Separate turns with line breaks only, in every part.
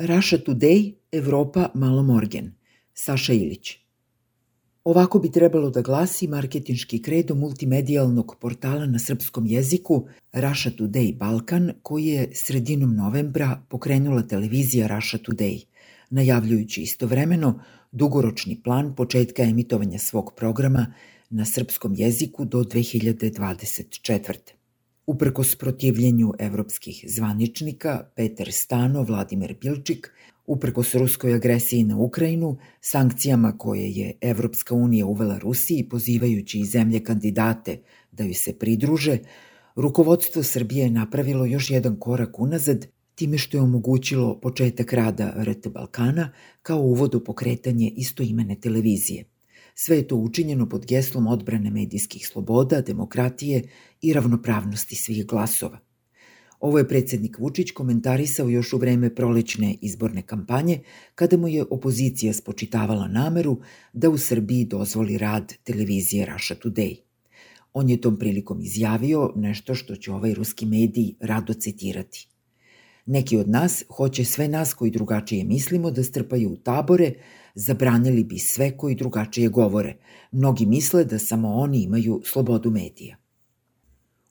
Russia Today, Evropa malo morgen. Saša Ilić. Ovako bi trebalo da glasi marketinški kredo multimedijalnog portala na srpskom jeziku Russia Today Balkan, koji je sredinom novembra pokrenula televizija Russia Today, najavljujući istovremeno dugoročni plan početka emitovanja svog programa na srpskom jeziku do 2024. Uprkos protivljenju evropskih zvaničnika, Peter Stano, Vladimir Bilčik, uprkos ruskoj agresiji na Ukrajinu, sankcijama koje je Evropska unija uvela Rusiji, pozivajući i zemlje kandidate da joj se pridruže, rukovodstvo Srbije je napravilo još jedan korak unazad time što je omogućilo početak rada RT Balkana kao uvod u pokretanje istoimene televizije. Sve je to učinjeno pod geslom odbrane medijskih sloboda, demokratije i ravnopravnosti svih glasova. Ovo je predsednik Vučić komentarisao još u vreme prolećne izborne kampanje, kada mu je opozicija spočitavala nameru da u Srbiji dozvoli rad televizije Russia Today. On je tom prilikom izjavio nešto što će ovaj ruski mediji rado citirati. Neki od nas hoće sve nas koji drugačije mislimo da strpaju u tabore, zabranili bi sve koji drugačije govore. Mnogi misle da samo oni imaju slobodu medija.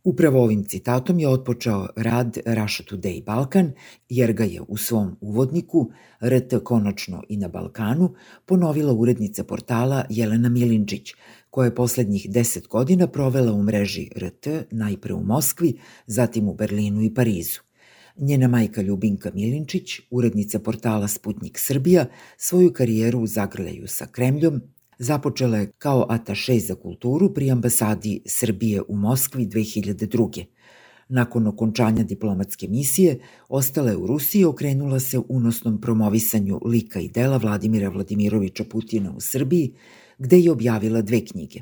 Upravo ovim citatom je otpočeo rad Russia Today Balkan, jer ga je u svom uvodniku RT konačno i na Balkanu ponovila urednica portala Jelena Milinčić, koja je poslednjih deset godina provela u mreži RT, najpre u Moskvi, zatim u Berlinu i Parizu. Njena majka Ljubinka Milinčić, urednica portala Sputnik Srbija, svoju karijeru u zagrljaju sa Kremljom započela je kao ataše za kulturu pri ambasadi Srbije u Moskvi 2002. Nakon okončanja diplomatske misije, ostala je u Rusiji i okrenula se unosnom promovisanju lika i dela Vladimira Vladimirovića Putina u Srbiji, gde je objavila dve knjige.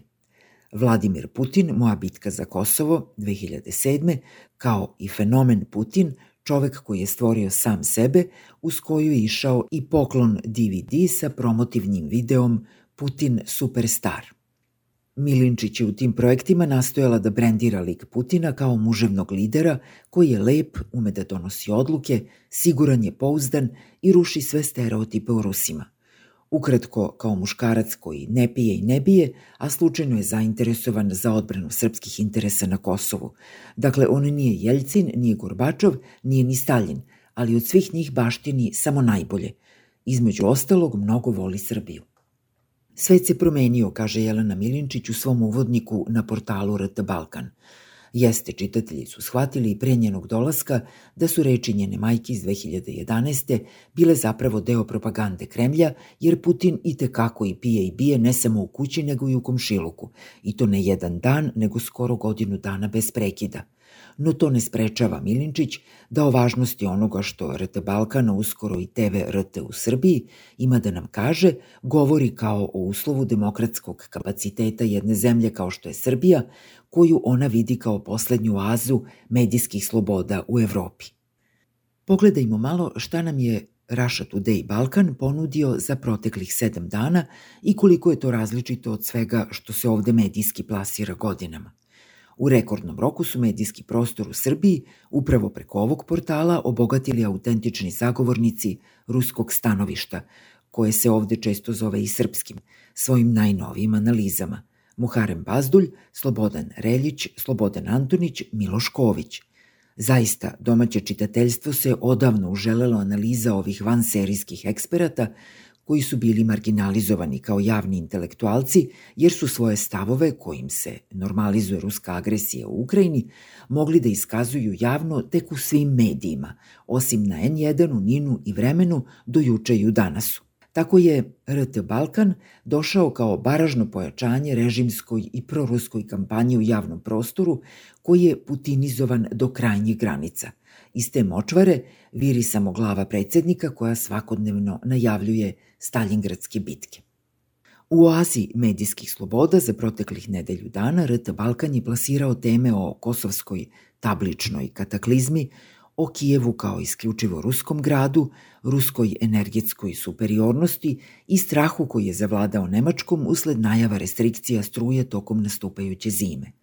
Vladimir Putin, Moja bitka za Kosovo 2007. kao i Fenomen Putin, čovek koji je stvorio sam sebe, uz koju je išao i poklon DVD sa promotivnim videom Putin Superstar. Milinčić je u tim projektima nastojala da brendira lik Putina kao muževnog lidera koji je lep, ume da donosi odluke, siguran je pouzdan i ruši sve stereotipe u Rusima – Ukratko, kao muškarac koji ne pije i ne bije, a slučajno je zainteresovan za odbranu srpskih interesa na Kosovu. Dakle, on nije Jeljcin, nije Gorbačov, nije ni Stalin, ali od svih njih baštini samo najbolje. Između ostalog, mnogo voli Srbiju. Svet se promenio, kaže Jelena Milinčić u svom uvodniku na portalu RT Balkan. Jeste, čitatelji su shvatili i pre njenog dolaska da su reči njene majke iz 2011. bile zapravo deo propagande Kremlja, jer Putin i tekako i pije i bije ne samo u kući nego i u komšiluku. I to ne jedan dan, nego skoro godinu dana bez prekida – no to ne sprečava Milinčić da o važnosti onoga što RT Balkana, uskoro i TV RT u Srbiji, ima da nam kaže, govori kao o uslovu demokratskog kapaciteta jedne zemlje kao što je Srbija, koju ona vidi kao poslednju oazu medijskih sloboda u Evropi. Pogledajmo malo šta nam je Russia Today Balkan ponudio za proteklih sedam dana i koliko je to različito od svega što se ovde medijski plasira godinama. U rekordnom roku su medijski prostor u Srbiji upravo preko ovog portala obogatili autentični zagovornici ruskog stanovišta, koje se ovde često zove i srpskim, svojim najnovijim analizama. Muharem Bazdulj, Slobodan Reljić, Slobodan Antonić, Miloš Ković. Zaista, domaće čitateljstvo se odavno uželelo analiza ovih vanserijskih eksperata, koji su bili marginalizovani kao javni intelektualci jer su svoje stavove kojim se normalizuje ruska agresija u Ukrajini mogli da iskazuju javno tek u svim medijima, osim na N1, u Ninu i Vremenu do juče i u danasu. Tako je RT Balkan došao kao baražno pojačanje režimskoj i proruskoj kampanji u javnom prostoru koji je putinizovan do krajnjih granica – Iz te močvare viri samo glava predsednika koja svakodnevno najavljuje Staljingradske bitke. U oazi medijskih sloboda za proteklih nedelju dana RT Balkan je plasirao teme o kosovskoj tabličnoj kataklizmi, o Kijevu kao isključivo ruskom gradu, ruskoj energetskoj superiornosti i strahu koji je zavladao Nemačkom usled najava restrikcija struje tokom nastupajuće zime –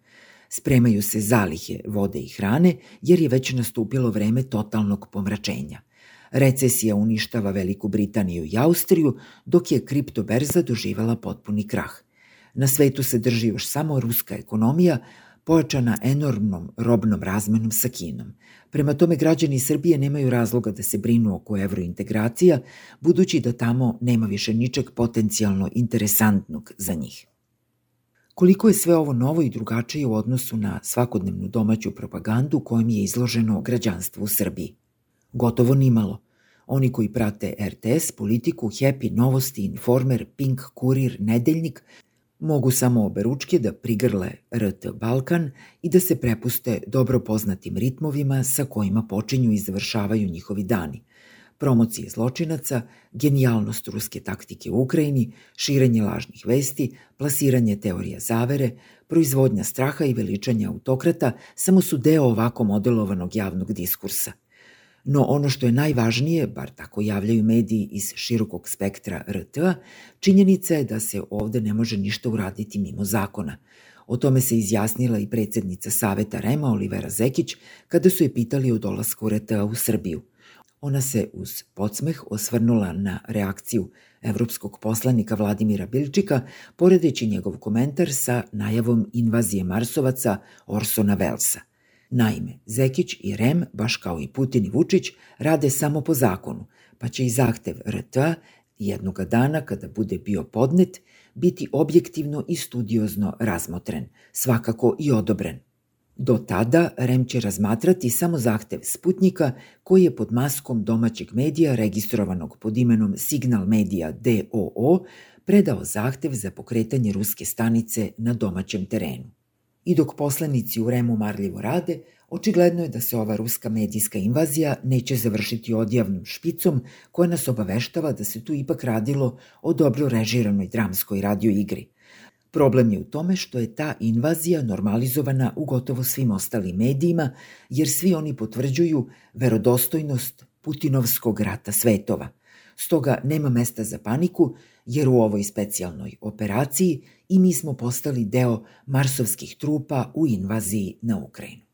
Spremaju se zalihe vode i hrane jer je već nastupilo vreme totalnog pomračenja. Recesija uništava Veliku Britaniju i Austriju, dok je kriptoberza doživala potpuni krah. Na svetu se drži još samo ruska ekonomija, pojačana enormnom robnom razmenom sa Kinom. Prema tome građani Srbije nemaju razloga da se brinu oko evrointegracija, budući da tamo nema više ničeg potencijalno interesantnog za njih. Koliko je sve ovo novo i drugačije u odnosu na svakodnevnu domaću propagandu kojom je izloženo građanstvo u Srbiji? Gotovo nimalo. Oni koji prate RTS, politiku, Happy, Novosti, Informer, Pink, Kurir, Nedeljnik mogu samo oberučke da prigrle RT Balkan i da se prepuste dobro poznatim ritmovima sa kojima počinju i završavaju njihovi dani. Promocije zločinaca, genijalnost ruske taktike u Ukrajini, širenje lažnih vesti, plasiranje teorija zavere, proizvodnja straha i veličanja autokrata samo su deo ovako modelovanog javnog diskursa – No ono što je najvažnije, bar tako javljaju mediji iz širokog spektra RT-a, činjenica je da se ovde ne može ništa uraditi mimo zakona. O tome se izjasnila i predsednica Saveta Rema Olivera Zekić kada su je pitali o dolasku RT-a u Srbiju. Ona se uz podsmeh osvrnula na reakciju evropskog poslanika Vladimira Bilčika, poredeći njegov komentar sa najavom invazije Marsovaca Orsona Velsa – Naime, Zekić i Rem, baš kao i Putin i Vučić, rade samo po zakonu, pa će i zahtev RT jednoga dana kada bude bio podnet biti objektivno i studiozno razmotren, svakako i odobren. Do tada REM će razmatrati samo zahtev Sputnika koji je pod maskom domaćeg medija registrovanog pod imenom Signal Media DOO predao zahtev za pokretanje ruske stanice na domaćem terenu. I dok poslanici u Remu marljivo rade, očigledno je da se ova ruska medijska invazija neće završiti odjavnom špicom koja nas obaveštava da se tu ipak radilo o dobro režiranoj dramskoj radio igri. Problem je u tome što je ta invazija normalizovana u gotovo svim ostalim medijima, jer svi oni potvrđuju verodostojnost Putinovskog rata svetova. Stoga nema mesta za paniku, jer u ovoj specijalnoj operaciji i mi smo postali deo marsovskih trupa u invaziji na Ukrajinu.